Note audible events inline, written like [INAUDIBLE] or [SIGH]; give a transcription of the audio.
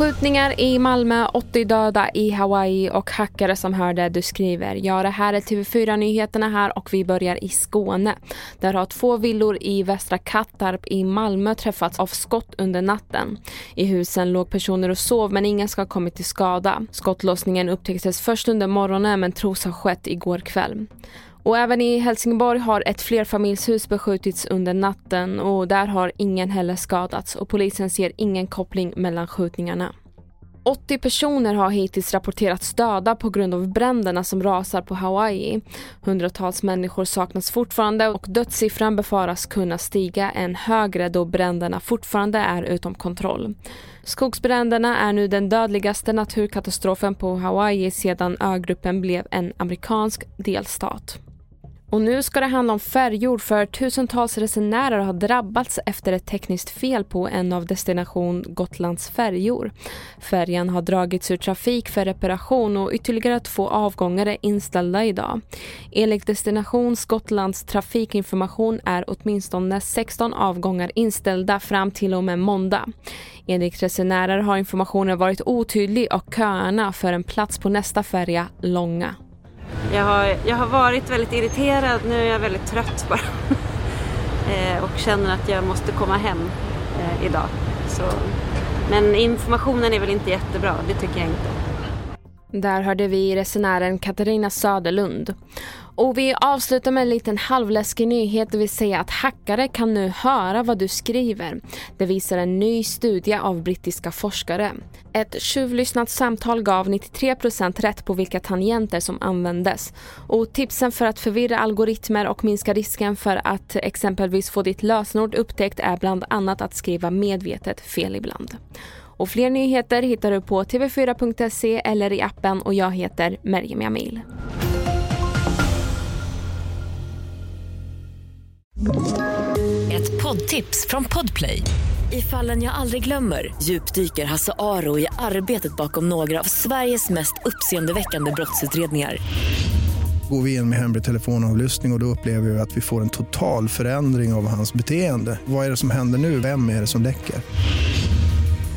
Skjutningar i Malmö, 80 döda i Hawaii och hackare som hörde du skriver. Ja, det här är TV4-nyheterna här och vi börjar i Skåne. Där har två villor i Västra Kattarp i Malmö träffats av skott under natten. I husen låg personer och sov men ingen ska ha kommit till skada. Skottlossningen upptäcktes först under morgonen men tros ha skett igår kväll. Och även i Helsingborg har ett flerfamiljshus beskjutits under natten och där har ingen heller skadats och polisen ser ingen koppling mellan skjutningarna. 80 personer har hittills rapporterats döda på grund av bränderna som rasar på Hawaii. Hundratals människor saknas fortfarande och dödssiffran befaras kunna stiga än högre då bränderna fortfarande är utom kontroll. Skogsbränderna är nu den dödligaste naturkatastrofen på Hawaii sedan ögruppen blev en amerikansk delstat. Och nu ska det handla om färjor för tusentals resenärer har drabbats efter ett tekniskt fel på en av destination Gotlands färjor. Färjan har dragits ur trafik för reparation och ytterligare två avgångar är inställda idag. Enligt Destination Gotlands trafikinformation är åtminstone 16 avgångar inställda fram till och med måndag. Enligt resenärer har informationen varit otydlig och köerna för en plats på nästa färja långa. Jag har, jag har varit väldigt irriterad, nu är jag väldigt trött bara. [LAUGHS] eh, och känner att jag måste komma hem eh, idag. Så, men informationen är väl inte jättebra, det tycker jag inte. Där hörde vi resenären Katarina Söderlund. Och vi avslutar med en liten halvläskig nyhet, det vill säga att hackare kan nu höra vad du skriver. Det visar en ny studie av brittiska forskare. Ett tjuvlyssnat samtal gav 93% rätt på vilka tangenter som användes. Och tipsen för att förvirra algoritmer och minska risken för att exempelvis få ditt lösenord upptäckt är bland annat att skriva medvetet fel ibland. Och fler nyheter hittar du på tv4.se eller i appen och jag heter Merjem Jamil. Ett poddtips från Podplay. I fallen jag aldrig glömmer djupdyker Hasse Aro i arbetet bakom några av Sveriges mest uppseendeväckande brottsutredningar. Går vi in med hemlig telefonavlyssning och, och då upplever vi att vi får en total förändring av hans beteende. Vad är det som händer nu? Vem är det som läcker?